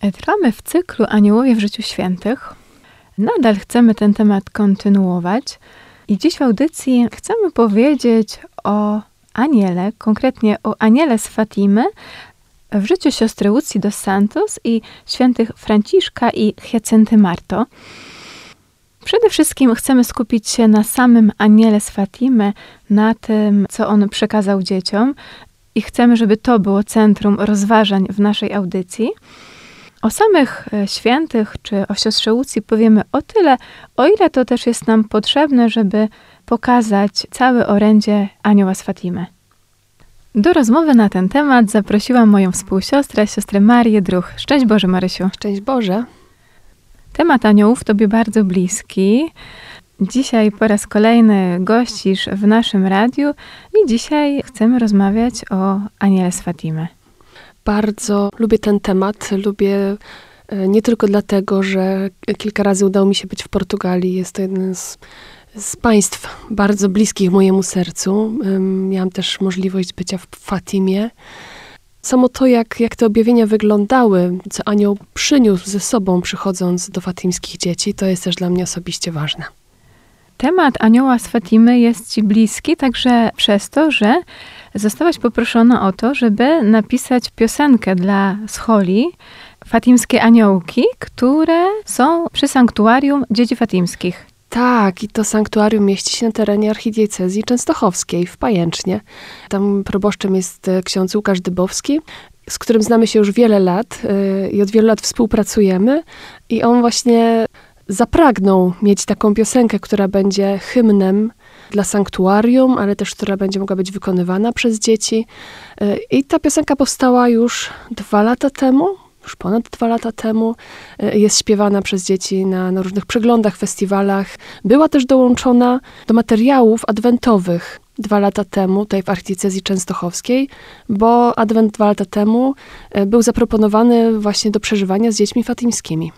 Trwamy w cyklu Aniołowie w życiu świętych. Nadal chcemy ten temat kontynuować i dziś w audycji chcemy powiedzieć o aniele, konkretnie o aniele z Fatimy w życiu siostry Lucji dos Santos i świętych Franciszka i Hiacynty Marto. Przede wszystkim chcemy skupić się na samym aniele z Fatimy, na tym, co on przekazał dzieciom, i chcemy, żeby to było centrum rozważań w naszej audycji. O samych e, świętych czy o siostrze Łucji powiemy o tyle, o ile to też jest nam potrzebne, żeby pokazać całe orędzie Anioła z Fatimy. Do rozmowy na ten temat zaprosiłam moją współsiostrę, siostrę Marię Druch. Szczęść Boże, Marysiu. Szczęść Boże. Temat aniołów Tobie bardzo bliski. Dzisiaj po raz kolejny gościsz w naszym radiu i dzisiaj chcemy rozmawiać o Aniele z Fatimy. Bardzo lubię ten temat. Lubię e, nie tylko dlatego, że kilka razy udało mi się być w Portugalii. Jest to jeden z, z państw bardzo bliskich mojemu sercu. Miałam też możliwość bycia w Fatimie. Samo to, jak, jak te objawienia wyglądały, co anioł przyniósł ze sobą, przychodząc do fatimskich dzieci, to jest też dla mnie osobiście ważne. Temat anioła z Fatimy jest Ci bliski także przez to, że zostałaś poproszona o to, żeby napisać piosenkę dla scholi Fatimskie Aniołki, które są przy sanktuarium dzieci fatimskich. Tak, i to sanktuarium mieści się na terenie archidiecezji częstochowskiej w Pajęcznie. Tam proboszczem jest e, ksiądz Łukasz Dybowski, z którym znamy się już wiele lat e, i od wielu lat współpracujemy. I on właśnie zapragnął mieć taką piosenkę, która będzie hymnem dla sanktuarium, ale też która będzie mogła być wykonywana przez dzieci. E, I ta piosenka powstała już dwa lata temu, już ponad dwa lata temu. E, Jest śpiewana przez dzieci na, na różnych przeglądach, festiwalach. Była też dołączona do materiałów adwentowych dwa lata temu, tutaj w archidiecezji częstochowskiej, bo adwent dwa lata temu e, był zaproponowany właśnie do przeżywania z dziećmi fatimskimi.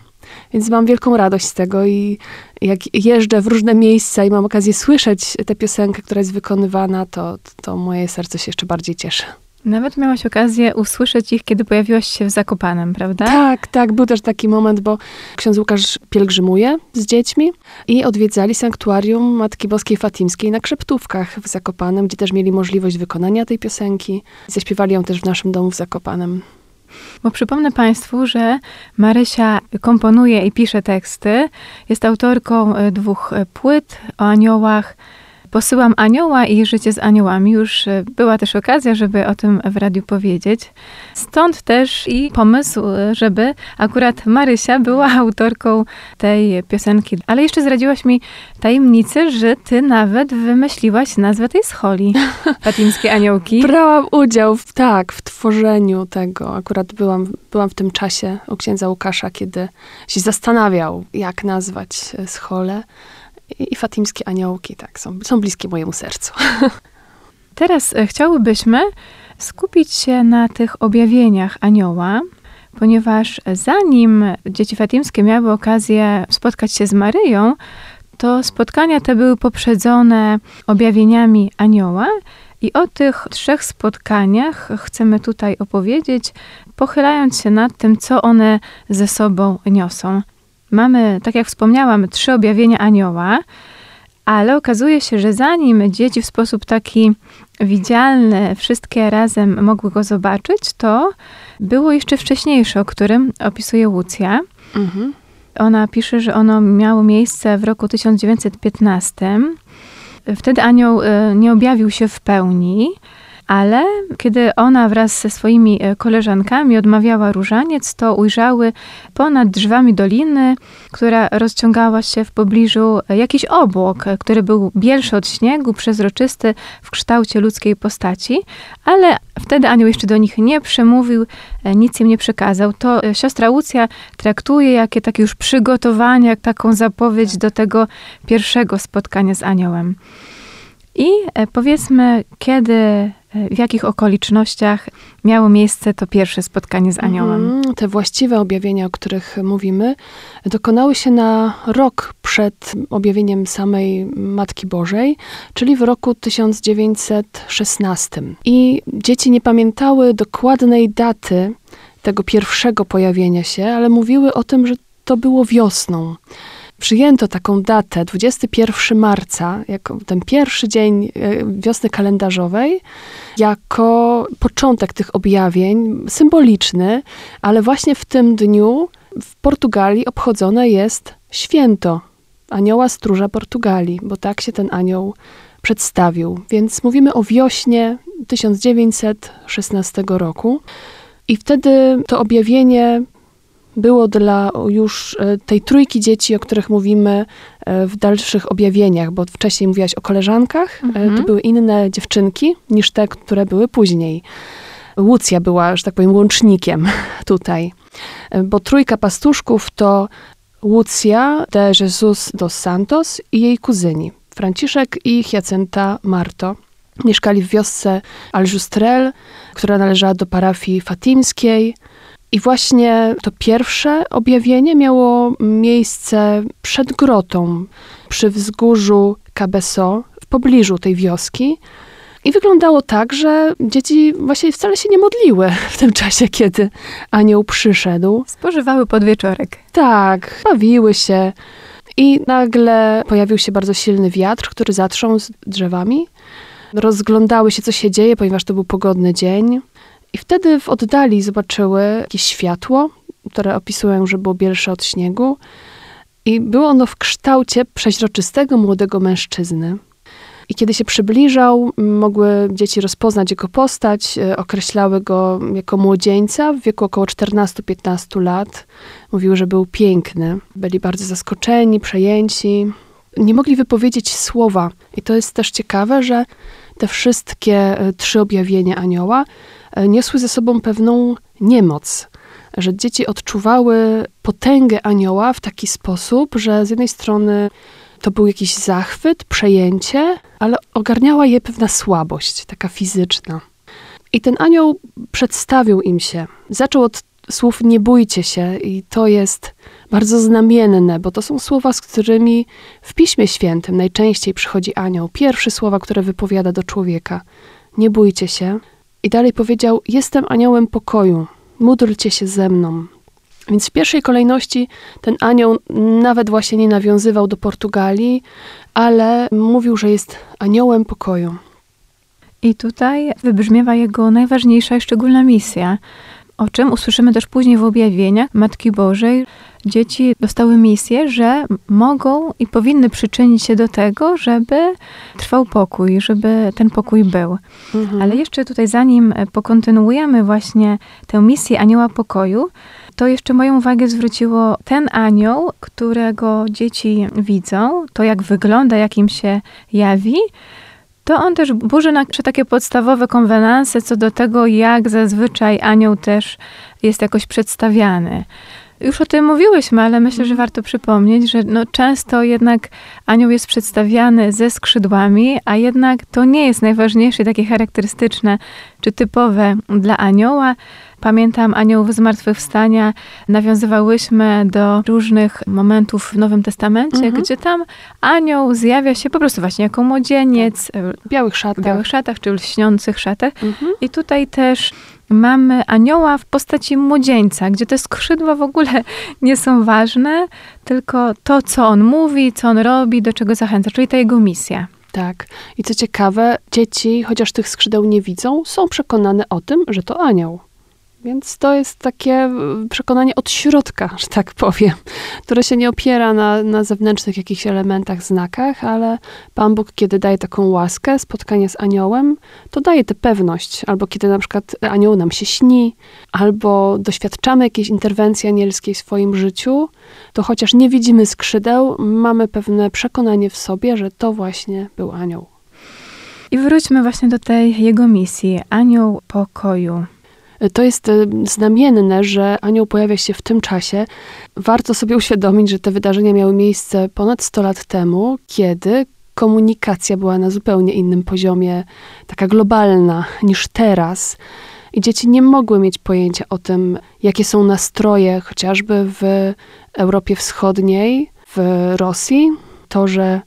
Więc mam wielką radość z tego i jak jeżdżę w różne miejsca i mam okazję słyszeć tę piosenkę, która jest wykonywana, to, to moje serce się jeszcze bardziej cieszy. Nawet miałaś okazję usłyszeć ich, kiedy pojawiłaś się w Zakopanem, prawda? Tak, tak, był też taki moment, bo ksiądz Łukasz pielgrzymuje z dziećmi i odwiedzali sanktuarium Matki Boskiej Fatimskiej na Krzeptówkach w Zakopanem, gdzie też mieli możliwość wykonania tej piosenki. Zaśpiewali ją też w naszym domu w Zakopanem. Bo przypomnę Państwu, że Marysia komponuje i pisze teksty. Jest autorką e, dwóch e, płyt o aniołach. Posyłam anioła i życie z aniołami. Już e, była też okazja, żeby o tym w radiu powiedzieć. Stąd też i pomysł, e, żeby akurat Marysia była autorką tej piosenki. Ale jeszcze zdradziłaś mi tajemnicę, że ty nawet wymyśliłaś nazwę tej scholi. Fatimskie aniołki. Brałam udział w, tak, w tworzeniu tego. Akurat byłam, byłam w tym czasie u księdza Łukasza, kiedy się zastanawiał, jak nazwać e, scholę. I, fatimskie aniołki, tak, są, są bliskie mojemu sercu. Teraz e, chciałybyśmy skupić się na tych objawieniach anioła, ponieważ zanim dzieci fatimskie miały okazję spotkać się z Maryją, to spotkania te były poprzedzone objawieniami anioła. I o tych trzech spotkaniach chcemy tutaj opowiedzieć, pochylając się nad tym, co one ze sobą niosą. Mamy, tak jak wspomniałam, trzy objawienia anioła, ale okazuje się, że zanim dzieci w sposób taki widzialny wszystkie razem mogły go zobaczyć, to było jeszcze wcześniejsze, o którym opisuje Łucja. Mhm. Ona pisze, że ono miało miejsce w roku 1915. Wtedy anioł e, nie objawił się w pełni, ale kiedy ona wraz ze swoimi e, koleżankami odmawiała różaniec, to ujrzały ponad drzewami doliny, która rozciągała się w pobliżu e, jakiś obłok, e, który był bielszy od śniegu, przezroczysty w kształcie ludzkiej postaci, ale wtedy anioł jeszcze do nich nie przemówił, nic im nie przekazał. To siostra Łucja traktuje jakie takie już przygotowanie, jak taką zapowiedź do tego pierwszego spotkania z aniołem. I powiedzmy, kiedy, w jakich okolicznościach miało miejsce to pierwsze spotkanie z aniołem. Mhm, Te właściwe objawienia, o których mówimy, dokonały się na rok przed objawieniem samej Matki Bożej, czyli w roku 1916. I dzieci nie pamiętały dokładnej daty tego pierwszego pojawienia się, ale mówiły o tym, że to było wiosną. Przyjęto taką datę, 21 marca, jako ten pierwszy dzień e, wiosny kalendarzowej, jako początek tych objawień, symboliczny, ale właśnie w tym dniu w Portugalii obchodzone jest święto anioła stróża Portugalii, bo tak się ten anioł przedstawił. Więc mówimy o wiośnie 1916 roku. I wtedy to objawienie było dla już e, tej trójki dzieci, o których mówimy e, w dalszych objawieniach, bo wcześniej mówiłaś o koleżankach, e, Mhm. to były inne dziewczynki niż te, które były później. Łucja była, że tak powiem, łącznikiem tutaj, bo trójka pastuszków to Łucja de Jesus dos Santos i jej kuzyni, Franciszek i Hyacynta Marto. Mieszkali w wiosce Aljustrel, która należała do parafii fatimskiej. I właśnie to pierwsze objawienie miało miejsce przed grotą, przy wzgórzu Cabeso, w pobliżu tej wioski. I wyglądało tak, że dzieci właśnie wcale się nie modliły w tym czasie, kiedy anioł przyszedł. Spożywały podwieczorek. Tak, bawiły się. I nagle pojawił się bardzo silny wiatr, który zatrząsł drzewami. Rozglądały się, co się dzieje, ponieważ to był pogodny dzień. I wtedy w oddali zobaczyły jakieś światło, które opisują, że było bielsze od śniegu. I było ono w kształcie przeźroczystego młodego mężczyzny. I kiedy się przybliżał, mogły dzieci rozpoznać jego postać, e, określały go jako młodzieńca w wieku około 14-15 lat. Mówiły, że był piękny. Byli bardzo zaskoczeni, przejęci. Nie mogli wypowiedzieć słowa. I to jest też ciekawe, że te wszystkie e, trzy objawienia anioła niosły ze sobą pewną niemoc. Że dzieci odczuwały potęgę anioła w taki sposób, że z jednej strony to był jakiś zachwyt, przejęcie, ale ogarniała je pewna słabość, taka fizyczna. I ten anioł przedstawił im się. Zaczął od słów nie bójcie się i to jest bardzo znamienne, bo to są słowa, z którymi w Piśmie Świętym najczęściej przychodzi anioł. Pierwsze słowa, które wypowiada do człowieka. Nie bójcie się. I dalej powiedział, jestem aniołem pokoju, módlcie się ze mną. Więc w pierwszej kolejności ten anioł nawet właśnie nie nawiązywał do Portugalii, ale mówił, że jest aniołem pokoju. I tutaj wybrzmiewa jego najważniejsza i szczególna misja, o czym usłyszymy też później w objawieniach Matki Bożej. Dzieci dostały misję, że mogą i powinny przyczynić się do tego, żeby trwał pokój, żeby ten pokój był. Ale jeszcze tutaj, zanim pokontynuujemy właśnie tę misję Anioła Pokoju, to jeszcze moją uwagę zwróciło ten anioł, którego dzieci widzą, to jak wygląda, jak im się jawi, to on też burzy nasze takie podstawowe konwenanse co do tego, jak zazwyczaj anioł też jest jakoś przedstawiany. Już o tym mówiłyśmy, ale myślę, że warto przypomnieć, że no często jednak anioł jest przedstawiany ze skrzydłami, a jednak to nie jest najważniejsze, takie charakterystyczne czy typowe dla anioła. Pamiętam aniołów zmartwychwstania, nawiązywałyśmy do różnych momentów w Nowym Testamencie, Mhm. gdzie tam anioł zjawia się po prostu właśnie jako młodzieniec, W białych szatach. w białych szatach czy lśniących szatach. Mhm. I tutaj też mamy anioła w postaci młodzieńca, gdzie te skrzydła w ogóle nie są ważne, tylko to, co on mówi, co on robi, do czego zachęca, czyli ta jego misja. Tak. I co ciekawe, dzieci, chociaż tych skrzydeł nie widzą, są przekonane o tym, że to anioł. Więc to jest takie y, przekonanie od środka, że tak powiem, które się nie opiera na, na zewnętrznych jakichś elementach, znakach, ale Pan Bóg, kiedy daje taką łaskę, spotkanie z aniołem, to daje tę pewność. Albo kiedy na przykład anioł nam się śni, albo doświadczamy jakiejś interwencji anielskiej w swoim życiu, to chociaż nie widzimy skrzydeł, mamy pewne przekonanie w sobie, że to właśnie był anioł. I wróćmy właśnie do tej jego misji, anioł pokoju. To jest e, znamienne, że anioł pojawia się w tym czasie. Warto sobie uświadomić, że te wydarzenia miały miejsce ponad 100 lat temu, kiedy komunikacja była na zupełnie innym poziomie, taka globalna niż teraz. I dzieci nie mogły mieć pojęcia o tym, jakie są nastroje, chociażby w Europie Wschodniej, w Rosji. To, że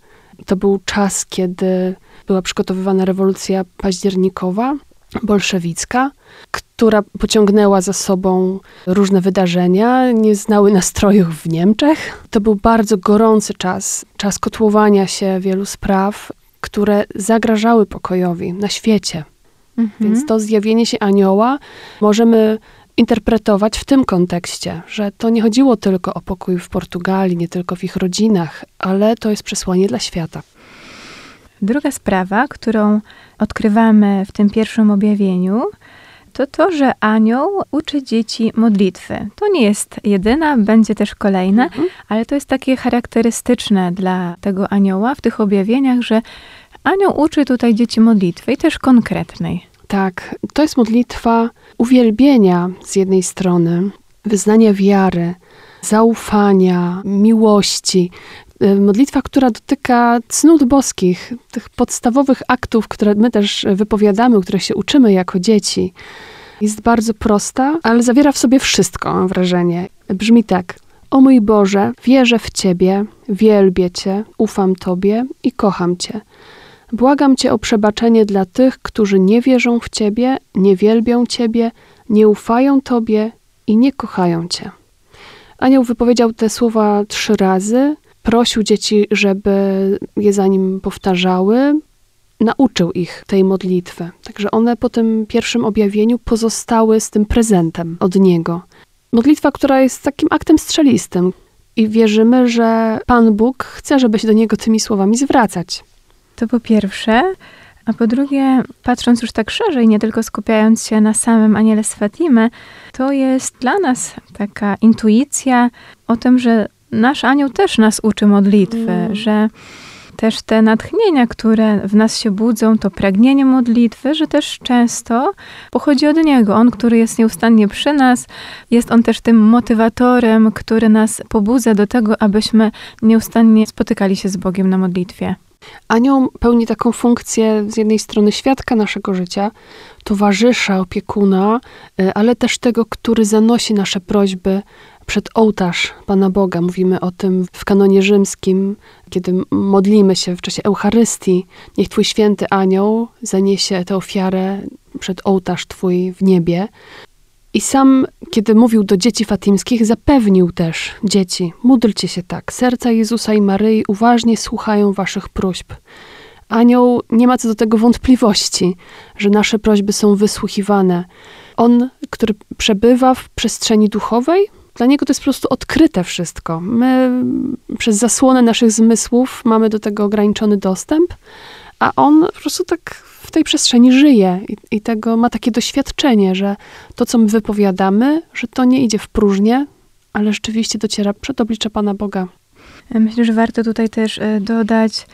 to był czas, kiedy była przygotowywana rewolucja październikowa, bolszewicka, która pociągnęła za sobą różne wydarzenia, nie znały nastrojów w Niemczech. To był bardzo gorący czas, czas kotłowania się wielu spraw, które zagrażały pokojowi na świecie. Mhm. Więc to zjawienie się anioła możemy interpretować w tym kontekście, że to nie chodziło tylko o pokój w Portugalii, nie tylko w ich rodzinach, ale to jest przesłanie dla świata. Druga sprawa, którą odkrywamy w tym pierwszym objawieniu, to to, że anioł uczy dzieci modlitwy. To nie jest jedyna, będzie też kolejna, Mhm. ale to jest takie charakterystyczne dla tego anioła w tych objawieniach, że anioł uczy tutaj dzieci modlitwy i też konkretnej. Tak, to jest modlitwa uwielbienia z jednej strony, wyznania wiary, zaufania, miłości. Y, Modlitwa, która dotyka cnót boskich, tych podstawowych aktów, które my też wypowiadamy, których się uczymy jako dzieci. Jest bardzo prosta, ale zawiera w sobie wszystko, mam wrażenie. Brzmi tak. O mój Boże, wierzę w Ciebie, wielbię Cię, ufam Tobie i kocham Cię. Błagam Cię o przebaczenie dla tych, którzy nie wierzą w Ciebie, nie wielbią Ciebie, nie ufają Tobie i nie kochają Cię. Anioł wypowiedział te słowa trzy razy, prosił dzieci, żeby je za nim powtarzały, nauczył ich tej modlitwy. Także one po tym pierwszym objawieniu pozostały z tym prezentem od niego. Modlitwa, która jest takim aktem strzelistym. I wierzymy, że Pan Bóg chce, żeby się do niego tymi słowami zwracać. To po pierwsze. A po drugie, patrząc już tak szerzej, nie tylko skupiając się na samym aniele z Fatimy, to jest dla nas taka intuicja o tym, że nasz anioł też nas uczy modlitwy, Mm. że też te natchnienia, które w nas się budzą, to pragnienie modlitwy, że też często pochodzi od Niego. On, który jest nieustannie przy nas, jest On też tym motywatorem, który nas pobudza do tego, abyśmy nieustannie spotykali się z Bogiem na modlitwie. Anioł pełni taką funkcję z jednej strony świadka naszego życia, towarzysza, opiekuna, y, ale też tego, który zanosi nasze prośby przed ołtarz Pana Boga. Mówimy o tym w kanonie rzymskim, kiedy modlimy się w czasie Eucharystii. Niech Twój święty anioł zaniesie tę ofiarę przed ołtarz Twój w niebie. I sam, kiedy mówił do dzieci fatimskich, zapewnił też dzieci, módlcie się tak, serca Jezusa i Maryi uważnie słuchają waszych próśb. Anioł nie ma co do tego wątpliwości, że nasze prośby są wysłuchiwane. On, który przebywa w przestrzeni duchowej, dla niego to jest po prostu odkryte wszystko. My przez zasłonę naszych zmysłów mamy do tego ograniczony dostęp, a on po prostu tak w tej przestrzeni żyje i, i tego ma takie doświadczenie, że to, co my wypowiadamy, że to nie idzie w próżnię, ale rzeczywiście dociera przed oblicze Pana Boga. Myślę, że warto tutaj też e, dodać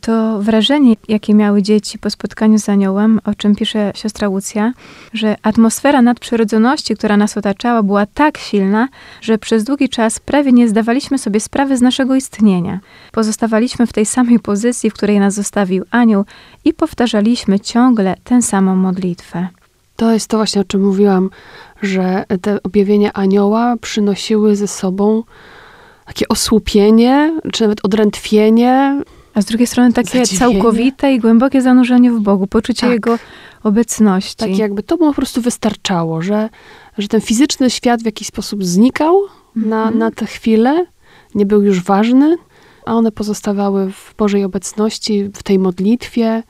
to wrażenie, jakie miały dzieci po spotkaniu z aniołem, o czym pisze siostra Łucja, że atmosfera nadprzyrodzoności, która nas otaczała, była tak silna, że przez długi czas prawie nie zdawaliśmy sobie sprawy z naszego istnienia. Pozostawaliśmy w tej samej pozycji, w której nas zostawił anioł i powtarzaliśmy ciągle tę samą modlitwę. To jest to właśnie, o czym mówiłam, że te objawienia anioła przynosiły ze sobą takie osłupienie, czy nawet odrętwienie. A z drugiej strony takie Zadziwienie. całkowite i głębokie zanurzenie w Bogu, poczucie Tak. Jego obecności. Tak jakby to mu po prostu wystarczało, że, że ten fizyczny świat w jakiś sposób znikał na, Mhm. na tę chwilę, nie był już ważny, a one pozostawały w Bożej obecności, w tej modlitwie.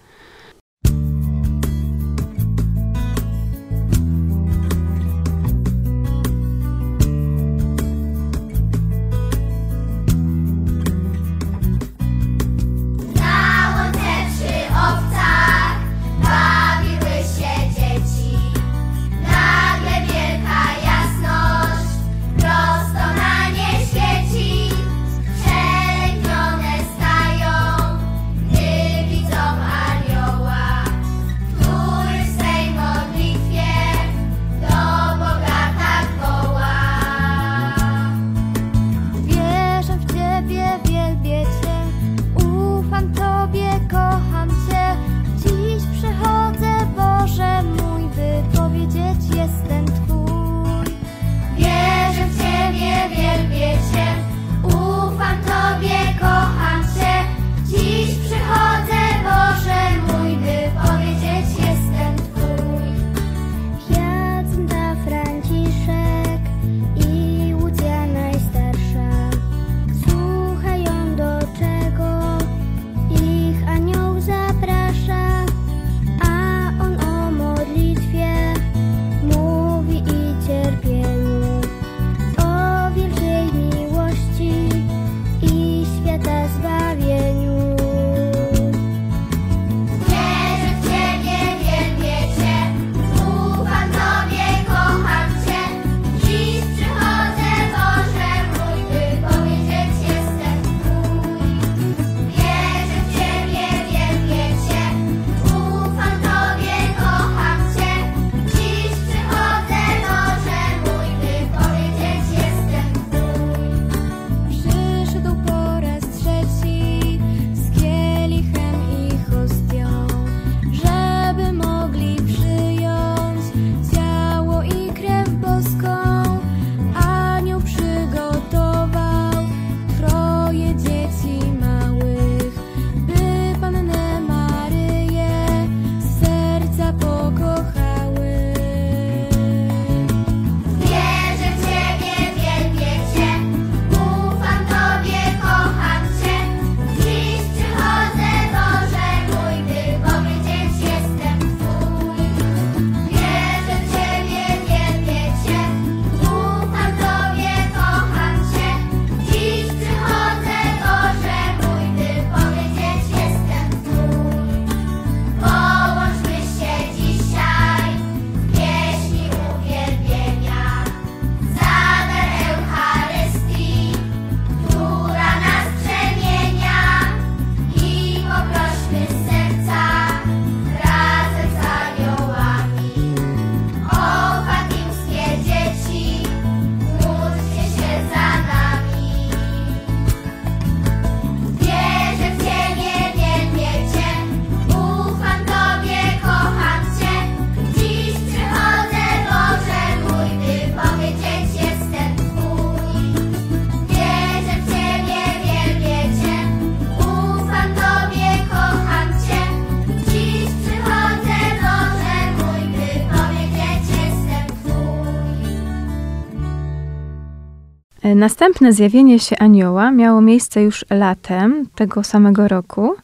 Następne zjawienie się anioła miało miejsce już latem tego samego roku.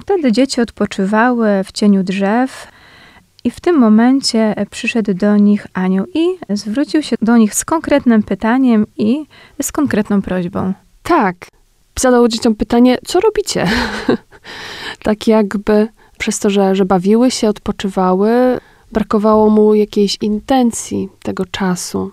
Wtedy dzieci odpoczywały w cieniu drzew i w tym momencie przyszedł do nich anioł i zwrócił się do nich z konkretnym pytaniem i z konkretną prośbą. Tak. Zadał dzieciom pytanie, co robicie? tak jakby przez to, że, że bawiły się, odpoczywały, brakowało mu jakiejś intencji tego czasu.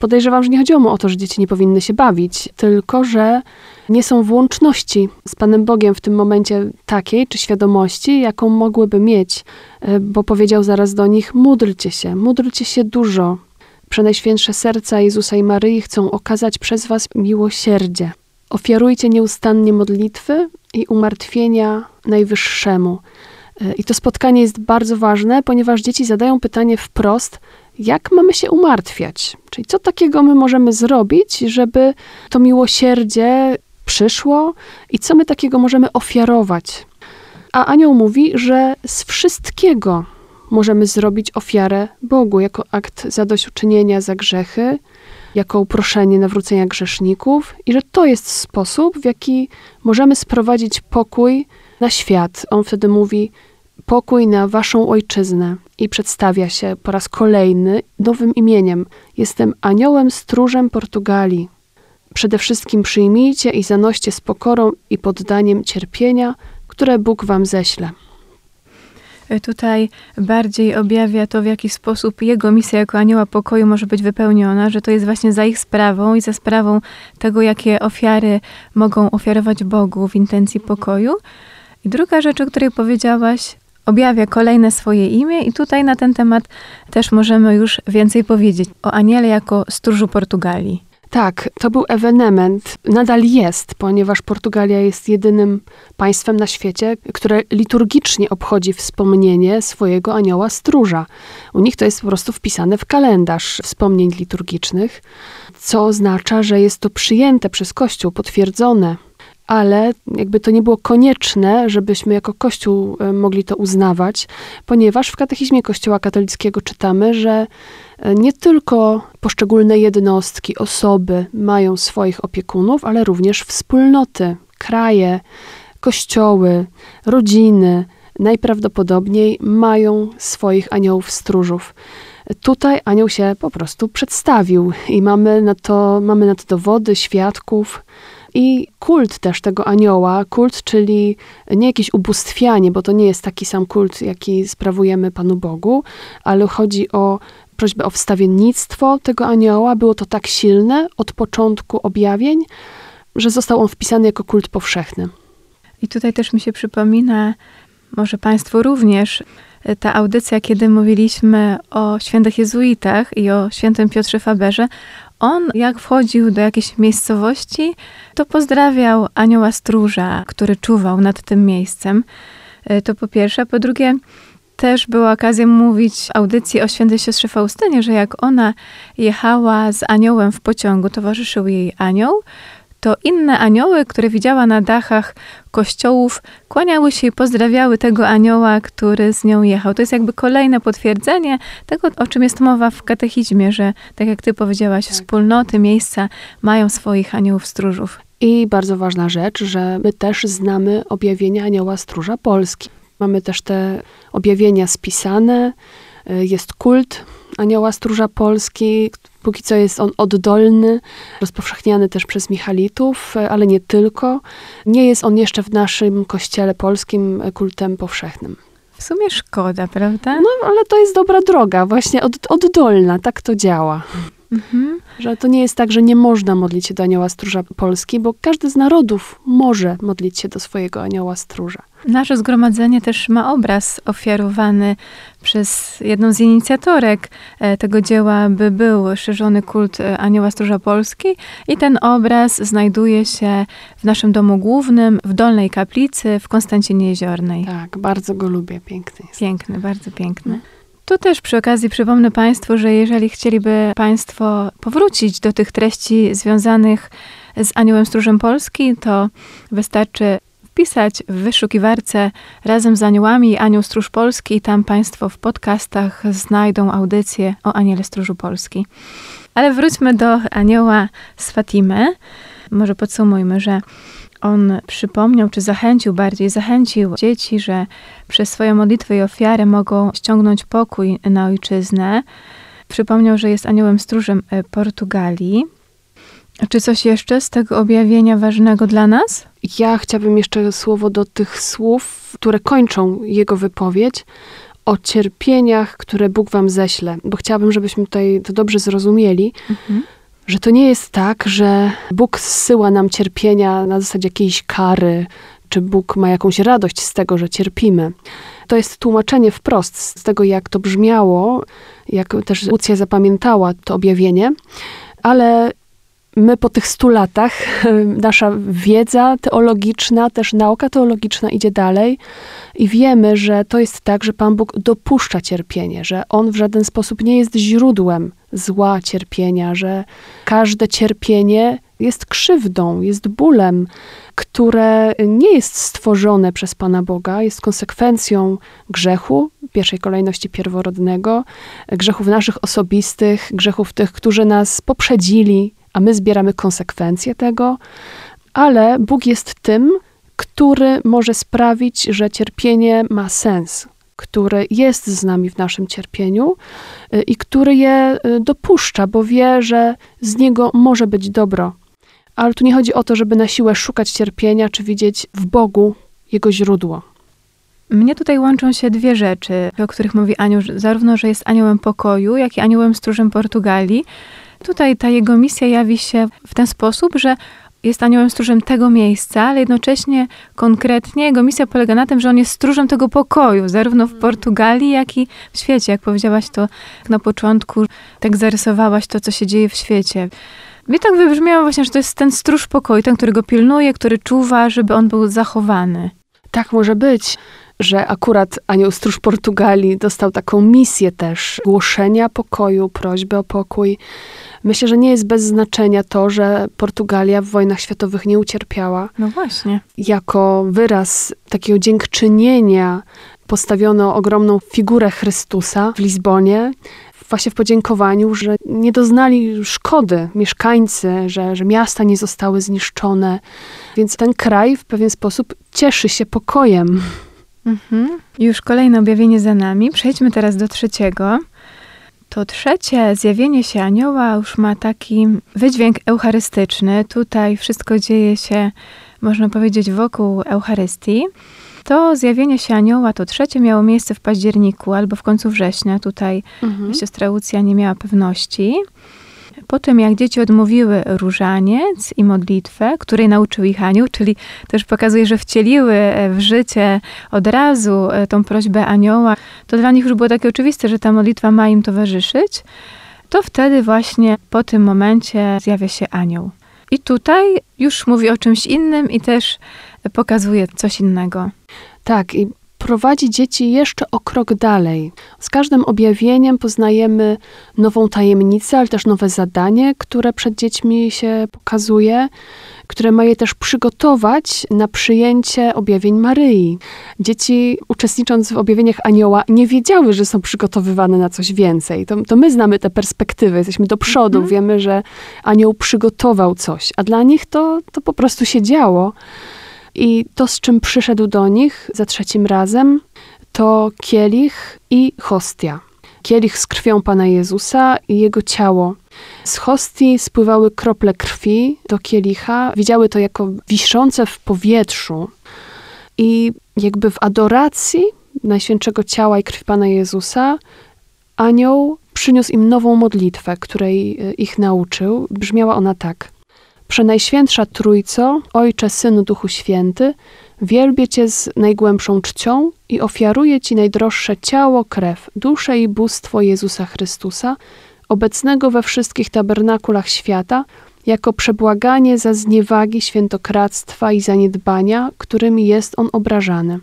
Podejrzewam, że nie chodziło mu o to, że dzieci nie powinny się bawić, tylko że nie są w łączności z Panem Bogiem w tym momencie takiej, czy świadomości, jaką mogłyby mieć, e, bo powiedział zaraz do nich: módlcie się, módlcie się dużo. Przenajświętsze serca Jezusa i Maryi chcą okazać przez Was miłosierdzie. Ofiarujcie nieustannie modlitwy i umartwienia Najwyższemu. E, I to spotkanie jest bardzo ważne, ponieważ dzieci zadają pytanie wprost, jak mamy się umartwiać? Czyli co takiego my możemy zrobić, żeby to miłosierdzie przyszło i co my takiego możemy ofiarować? A anioł mówi, że z wszystkiego możemy zrobić ofiarę Bogu jako akt zadośćuczynienia za grzechy, jako uproszenie nawrócenia grzeszników i że to jest sposób, w jaki możemy sprowadzić pokój na świat. On wtedy mówi: Pokój na waszą ojczyznę i przedstawia się po raz kolejny nowym imieniem. Jestem aniołem stróżem Portugalii. Przede wszystkim przyjmijcie i zanoście z pokorą i poddaniem cierpienia, które Bóg wam ześle. Tutaj bardziej objawia to, w jaki sposób jego misja jako anioła pokoju może być wypełniona, że to jest właśnie za ich sprawą i za sprawą tego, jakie ofiary mogą ofiarować Bogu w intencji pokoju. I druga rzecz, o której powiedziałaś, objawia kolejne swoje imię, i tutaj na ten temat też możemy już więcej powiedzieć o aniele jako stróżu Portugalii. Tak, to był ewenement, nadal jest, ponieważ Portugalia jest jedynym państwem na świecie, które liturgicznie obchodzi wspomnienie swojego anioła stróża. U nich to jest po prostu wpisane w kalendarz wspomnień liturgicznych, co oznacza, że jest to przyjęte przez Kościół, potwierdzone ale jakby to nie było konieczne, żebyśmy jako Kościół e, mogli to uznawać, ponieważ w katechizmie Kościoła katolickiego czytamy, że e, nie tylko poszczególne jednostki, osoby mają swoich opiekunów, ale również wspólnoty, kraje, kościoły, rodziny najprawdopodobniej mają swoich aniołów stróżów. Tutaj anioł się po prostu przedstawił i mamy na to, mamy na to dowody, świadków. I kult też tego anioła, kult, czyli nie jakieś ubóstwianie, bo to nie jest taki sam kult, jaki sprawujemy Panu Bogu, ale chodzi o prośbę o wstawiennictwo tego anioła. Było to tak silne od początku objawień, że został on wpisany jako kult powszechny. I tutaj też mi się przypomina, może Państwu również, ta audycja, kiedy mówiliśmy o świętych jezuitach i o świętym Piotrze Faberze, on, jak wchodził do jakiejś miejscowości, to pozdrawiał anioła stróża, który czuwał nad tym miejscem. E, to po pierwsze. Po drugie, też była okazja mówić audycji o świętej siostrze Faustynie, że jak ona jechała z aniołem w pociągu, towarzyszył jej anioł, to inne anioły, które widziała na dachach kościołów, kłaniały się i pozdrawiały tego anioła, który z nią jechał. To jest jakby kolejne potwierdzenie tego, o czym jest mowa w katechizmie, że tak jak ty powiedziałaś, tak. wspólnoty, miejsca mają swoich aniołów stróżów. I bardzo ważna rzecz, że my też znamy objawienia anioła stróża Polski. Mamy też te objawienia spisane, y, jest kult anioła stróża Polski, Póki co jest on oddolny, rozpowszechniany też przez Michalitów, ale nie tylko. Nie jest on jeszcze w naszym kościele polskim kultem powszechnym. W sumie szkoda, prawda? No, ale to jest dobra droga, właśnie od, oddolna, tak to działa. Mhm. Że to nie jest tak, że nie można modlić się do anioła stróża Polski, bo każdy z narodów może modlić się do swojego anioła stróża. Nasze zgromadzenie też ma obraz ofiarowany przez jedną z inicjatorek e, tego dzieła, by był szerzony kult e, Anioła Stróża Polski i ten obraz znajduje się w naszym domu głównym, w Dolnej Kaplicy w Konstancinie Jeziornej. Tak, bardzo go lubię, piękny jest. Piękny, bardzo piękny. Tu też przy okazji przypomnę Państwu, że jeżeli chcieliby Państwo powrócić do tych treści związanych z Aniołem Stróżem Polski, to wystarczy wpisać w wyszukiwarce razem z aniołami Anioł Stróż Polski i tam Państwo w podcastach znajdą audycję o Aniele Stróżu Polski. Ale wróćmy do anioła z Fatimy. Może podsumujmy, że on przypomniał, czy zachęcił bardziej, zachęcił dzieci, że przez swoją modlitwę i ofiarę mogą ściągnąć pokój na ojczyznę. Przypomniał, że jest aniołem stróżem e, Portugalii. Czy coś jeszcze z tego objawienia ważnego dla nas? Ja chciałabym jeszcze słowo do tych słów, które kończą jego wypowiedź o cierpieniach, które Bóg wam ześle, bo chciałabym, żebyśmy tutaj to dobrze zrozumieli, Mhm. Że to nie jest tak, że Bóg zsyła nam cierpienia na zasadzie jakiejś kary, czy Bóg ma jakąś radość z tego, że cierpimy. To jest tłumaczenie wprost z tego, jak to brzmiało, jak też Lucja zapamiętała to objawienie, ale my po tych stu latach, nasza wiedza teologiczna, też nauka teologiczna idzie dalej i wiemy, że to jest tak, że Pan Bóg dopuszcza cierpienie, że On w żaden sposób nie jest źródłem zła cierpienia, że każde cierpienie jest krzywdą, jest bólem, które nie jest stworzone przez Pana Boga, jest konsekwencją grzechu, w pierwszej kolejności pierworodnego, grzechów naszych osobistych, grzechów tych, którzy nas poprzedzili, a my zbieramy konsekwencje tego, ale Bóg jest tym, który może sprawić, że cierpienie ma sens, który jest z nami w naszym cierpieniu y, i który je y, dopuszcza, bo wie, że z niego może być dobro. Ale tu nie chodzi o to, żeby na siłę szukać cierpienia, czy widzieć w Bogu jego źródło. Mnie tutaj łączą się dwie rzeczy, o których mówi że- zarówno, że jest aniołem pokoju, jak i aniołem stróżem Portugalii. Tutaj ta jego misja jawi się w ten sposób, że jest aniołem stróżem tego miejsca, ale jednocześnie konkretnie jego misja polega na tym, że on jest stróżem tego pokoju, zarówno w Portugalii, jak i w świecie. Jak powiedziałaś to na początku, tak zarysowałaś to, co się dzieje w świecie. Mnie tak wybrzmiało właśnie, że to jest ten stróż pokoju, ten, który go pilnuje, który czuwa, żeby on był zachowany. Tak może być, że akurat Anioł Stróż Portugalii dostał taką misję też głoszenia pokoju, prośby o pokój. Myślę, że nie jest bez znaczenia to, że Portugalia w wojnach światowych nie ucierpiała. No właśnie. Jako wyraz takiego dziękczynienia postawiono ogromną figurę Chrystusa w Lizbonie, właśnie w podziękowaniu, że nie doznali szkody mieszkańcy, że, że miasta nie zostały zniszczone. Więc ten kraj w pewien sposób cieszy się pokojem. Mhm. Już kolejne objawienie za nami. Przejdźmy teraz do trzeciego. To trzecie zjawienie się anioła już ma taki wydźwięk eucharystyczny. Tutaj wszystko dzieje się, można powiedzieć, wokół Eucharystii. To zjawienie się anioła, to trzecie miało miejsce w październiku albo w końcu września. Tutaj Mhm. siostra Łucja nie miała pewności. Po tym, jak dzieci odmówiły różaniec i modlitwę, której nauczył ich anioł, czyli też pokazuje, że wcieliły e, w życie od razu e, tą prośbę anioła, to dla nich już było takie oczywiste, że ta modlitwa ma im towarzyszyć, to wtedy właśnie po tym momencie zjawia się anioł. I tutaj już mówi o czymś innym i też pokazuje coś innego. Tak, i prowadzi dzieci jeszcze o krok dalej. Z każdym objawieniem poznajemy nową tajemnicę, ale też nowe zadanie, które przed dziećmi się pokazuje, które ma je też przygotować na przyjęcie objawień Maryi. Dzieci, uczestnicząc w objawieniach anioła, nie wiedziały, że są przygotowywane na coś więcej. To, to my znamy te perspektywy, jesteśmy do przodu, Mhm. wiemy, że anioł przygotował coś, a dla nich to, to po prostu się działo. I to, z czym przyszedł do nich za trzecim razem, to kielich i hostia. Kielich z krwią Pana Jezusa i jego ciało. Z hostii spływały krople krwi do kielicha. Widziały to jako wiszące w powietrzu. I jakby w adoracji Najświętszego Ciała i krwi Pana Jezusa anioł przyniósł im nową modlitwę, której e, ich nauczył. Brzmiała ona tak. Przenajświętsza Trójco, Ojcze, Synu, Duchu Święty, wielbię Cię z najgłębszą czcią i ofiaruję Ci najdroższe ciało, krew, duszę i bóstwo Jezusa Chrystusa, obecnego we wszystkich tabernakulach świata, jako przebłaganie za zniewagi świętokradztwa i zaniedbania, którymi jest On obrażany.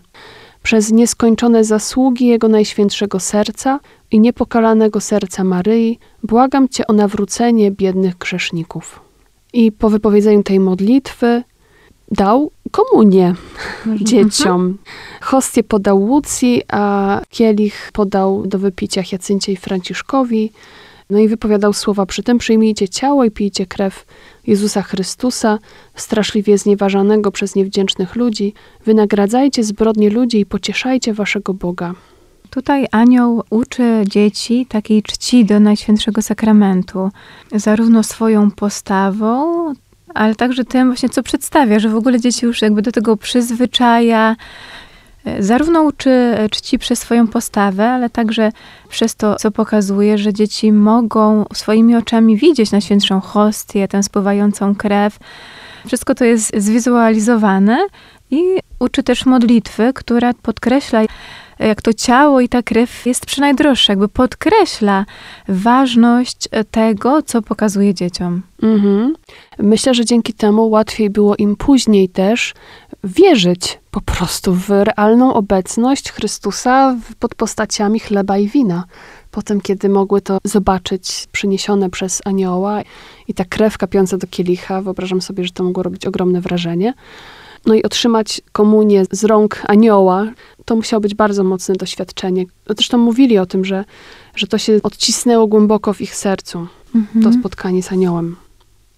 Przez nieskończone zasługi Jego Najświętszego Serca i niepokalanego serca Maryi, błagam Cię o nawrócenie biednych grzeszników. I po wypowiedzeniu tej modlitwy dał komunię dzieciom. Hostię podał Łucji, a kielich podał do wypicia Jacyncie i Franciszkowi. No i wypowiadał słowa przy tym, przyjmijcie ciało i pijcie krew Jezusa Chrystusa, straszliwie znieważanego przez niewdzięcznych ludzi. Wynagradzajcie zbrodnie ludzi i pocieszajcie waszego Boga. Tutaj anioł uczy dzieci takiej czci do Najświętszego Sakramentu, zarówno swoją postawą, ale także tym właśnie, co przedstawia, że w ogóle dzieci już jakby do tego przyzwyczaja. Zarówno uczy e, czci przez swoją postawę, ale także przez to, co pokazuje, że dzieci mogą swoimi oczami widzieć Najświętszą Hostię, tę spływającą krew. Wszystko to jest zwizualizowane i uczy też modlitwy, która podkreśla, jak to ciało i ta krew jest przynajdroższa, jakby podkreśla ważność tego, co pokazuje dzieciom. Mhm. Myślę, że dzięki temu łatwiej było im później też wierzyć po prostu w realną obecność Chrystusa pod postaciami chleba i wina. Potem, kiedy mogły to zobaczyć przyniesione przez anioła i ta krew kapiąca do kielicha, wyobrażam sobie, że to mogło robić ogromne wrażenie. No i otrzymać komunię z rąk anioła, to musiało być bardzo mocne doświadczenie. Zresztą mówili o tym, że, że to się odcisnęło głęboko w ich sercu, to spotkanie z aniołem.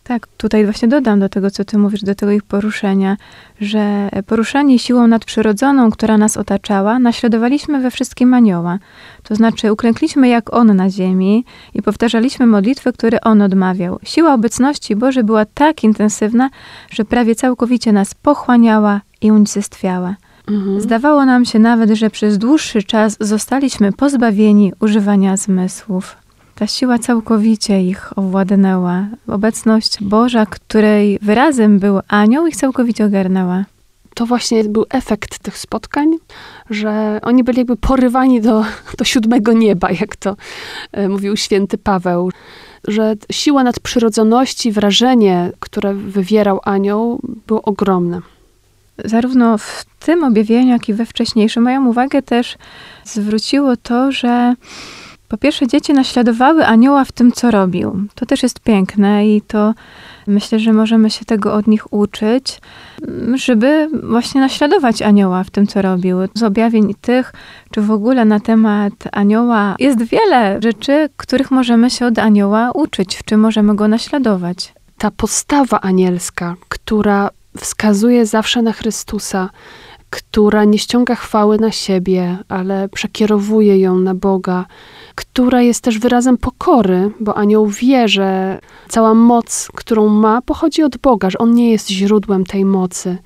Tak, tutaj właśnie dodam do tego, co ty mówisz, do tego ich poruszenia, że poruszani siłą nadprzyrodzoną, która nas otaczała, naśladowaliśmy we wszystkim anioła. To znaczy uklękliśmy jak on na ziemi i powtarzaliśmy modlitwy, które on odmawiał. Siła obecności Bożej była tak intensywna, że prawie całkowicie nas pochłaniała i unicestwiała. Mhm. Zdawało nam się nawet, że przez dłuższy czas zostaliśmy pozbawieni używania zmysłów. Ta siła całkowicie ich owładnęła. Obecność Boża, której wyrazem był anioł, ich całkowicie ogarnęła. to właśnie był efekt tych spotkań, że oni byli jakby porywani do, do siódmego nieba, jak to e, mówił święty Paweł. Że siła nadprzyrodzoności, wrażenie, które wywierał anioł, było ogromne. Zarówno w tym objawieniu, jak i we wcześniejszym moją uwagę też zwróciło to, że po pierwsze dzieci naśladowały anioła w tym, co robił. To też jest piękne i to myślę, że możemy się tego od nich uczyć, żeby właśnie naśladować anioła w tym, co robił. Z objawień tych, czy w ogóle na temat anioła jest wiele rzeczy, których możemy się od anioła uczyć, w czym możemy go naśladować. Ta postawa anielska, która wskazuje zawsze na Chrystusa, która nie ściąga chwały na siebie, ale przekierowuje ją na Boga, która jest też wyrazem pokory, bo anioł wie, że cała moc, którą ma, pochodzi od Boga, że on nie jest źródłem tej mocy.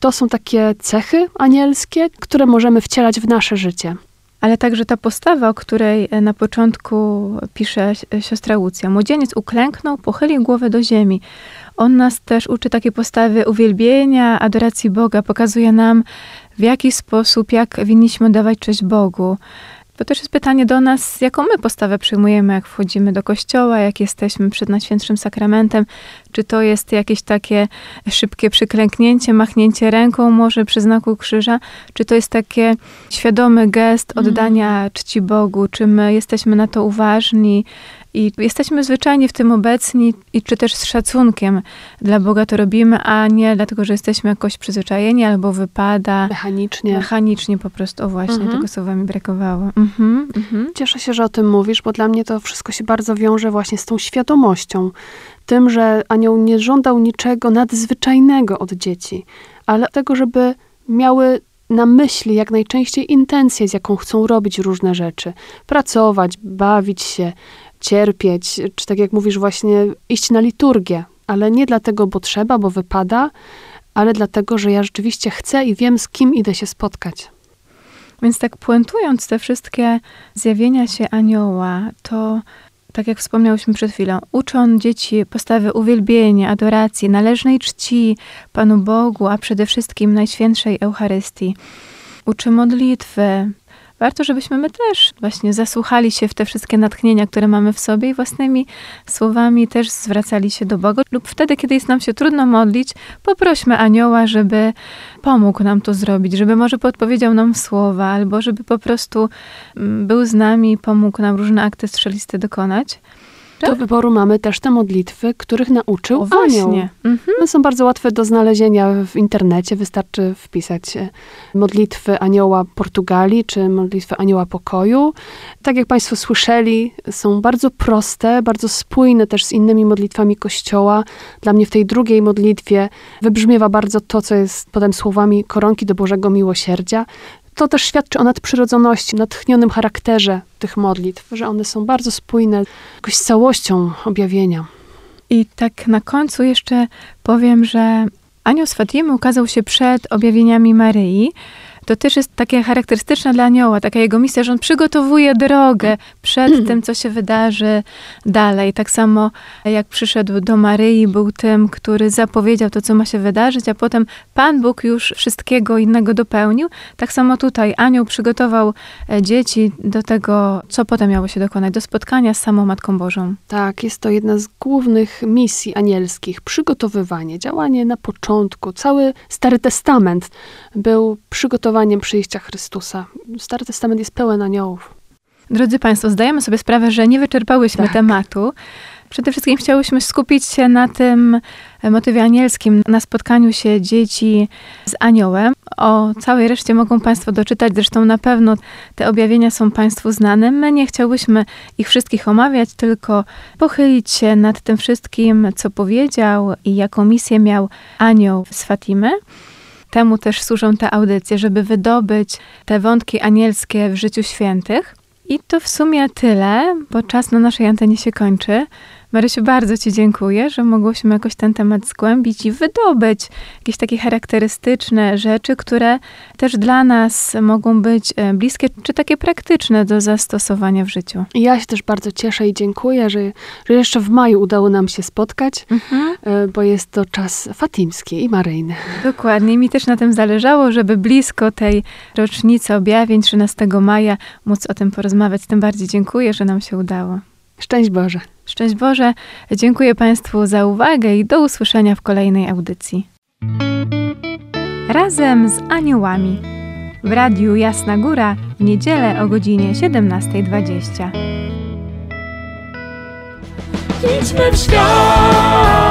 To są takie cechy anielskie, które możemy wcielać w nasze życie. Ale także ta postawa, o której e, na początku pisze si- siostra Łucja. Młodzieniec uklęknął, pochylił głowę do ziemi. On nas też uczy takiej postawy uwielbienia, adoracji Boga. Pokazuje nam, w jaki sposób, jak winniśmy dawać cześć Bogu. To też jest pytanie do nas, jaką my postawę przyjmujemy, jak wchodzimy do kościoła, jak jesteśmy przed Najświętszym Sakramentem. Czy to jest jakieś takie szybkie przyklęknięcie, machnięcie ręką może przy znaku krzyża, czy to jest takie świadomy gest oddania czci Bogu, czy my jesteśmy na to uważni i jesteśmy zwyczajnie w tym obecni i czy też z szacunkiem dla Boga to robimy, a nie dlatego, że jesteśmy jakoś przyzwyczajeni albo wypada Mechanicznie. mechanicznie po prostu. O właśnie, Mhm. tego słowa mi brakowało. Mhm, mhm. Cieszę się, że o tym mówisz, bo dla mnie to wszystko się bardzo wiąże właśnie z tą świadomością. Tym, że anioł nie żądał niczego nadzwyczajnego od dzieci, ale tego, żeby miały na myśli jak najczęściej intencję, z jaką chcą robić różne rzeczy. Pracować, bawić się, cierpieć, czy tak jak mówisz właśnie, iść na liturgię. Ale nie dlatego, bo trzeba, bo wypada, ale dlatego, że ja rzeczywiście chcę i wiem, z kim idę się spotkać. Więc tak puentując te wszystkie zjawienia się anioła, to tak jak wspomniałyśmy przed chwilą, uczy on dzieci postawy uwielbienia, adoracji, należnej czci Panu Bogu, a przede wszystkim Najświętszej Eucharystii. Uczy modlitwy. Warto, żebyśmy my też właśnie zasłuchali się w te wszystkie natchnienia, które mamy w sobie i własnymi słowami też zwracali się do Boga. Lub wtedy, kiedy jest nam się trudno modlić, poprośmy anioła, żeby pomógł nam to zrobić, żeby może podpowiedział nam słowa, albo żeby po prostu mm, był z nami i pomógł nam różne akty strzeliste dokonać. Jeszcze? Do wyboru mamy też te modlitwy, których nauczył o, anioł. właśnie. Mhm. One są bardzo łatwe do znalezienia w internecie. Wystarczy wpisać e, modlitwy anioła Portugalii czy modlitwy anioła pokoju. Tak jak Państwo słyszeli, są bardzo proste, bardzo spójne też z innymi modlitwami Kościoła. Dla mnie w tej drugiej modlitwie wybrzmiewa bardzo to, co jest potem słowami koronki do Bożego Miłosierdzia. To też świadczy o nadprzyrodzoności, natchnionym charakterze tych modlitw, że one są bardzo spójne jakoś z całością objawienia. I tak na końcu jeszcze powiem, że anioł z Fatimy ukazał się przed objawieniami Maryi. To też jest takie charakterystyczne dla anioła, taka jego misja, że on przygotowuje drogę przed tym, co się wydarzy dalej. Tak samo jak przyszedł do Maryi, był tym, który zapowiedział to, co ma się wydarzyć, a potem Pan Bóg już wszystkiego innego dopełnił. Tak samo tutaj anioł przygotował e, dzieci do tego, co potem miało się dokonać, do spotkania z samą Matką Bożą. Tak, jest to jedna z głównych misji anielskich. Przygotowywanie, działanie na początku. Cały Stary Testament był przyjścia Chrystusa. Stary Testament jest pełen aniołów. Drodzy Państwo, zdajemy sobie sprawę, że nie wyczerpałyśmy Tak. tematu. Przede wszystkim chciałyśmy skupić się na tym motywie anielskim, na spotkaniu się dzieci z aniołem. O całej reszcie mogą Państwo doczytać, zresztą na pewno te objawienia są Państwu znane. My nie chciałyśmy ich wszystkich omawiać, tylko pochylić się nad tym wszystkim, co powiedział i jaką misję miał anioł z Fatimy. Temu też służą te audycje, żeby wydobyć te wątki anielskie w życiu świętych. I to w sumie tyle, bo czas na naszej antenie się kończy. Marysiu, bardzo Ci dziękuję, że mogłyśmy jakoś ten temat zgłębić i wydobyć jakieś takie charakterystyczne rzeczy, które też dla nas mogą być e, bliskie, czy takie praktyczne do zastosowania w życiu. Ja się też bardzo cieszę i dziękuję, że, że jeszcze w maju udało nam się spotkać, e, bo jest to czas fatimski i maryjny. Dokładnie. Mi też na tym zależało, żeby blisko tej rocznicy objawień 13 maja móc o tym porozmawiać. Tym bardziej dziękuję, że nam się udało. Szczęść Boże. Szczęść Boże. Dziękuję Państwu za uwagę i do usłyszenia w kolejnej audycji. Razem z aniołami. W radiu Jasna Góra w niedzielę o godzinie 17.20. Idźmy w świat,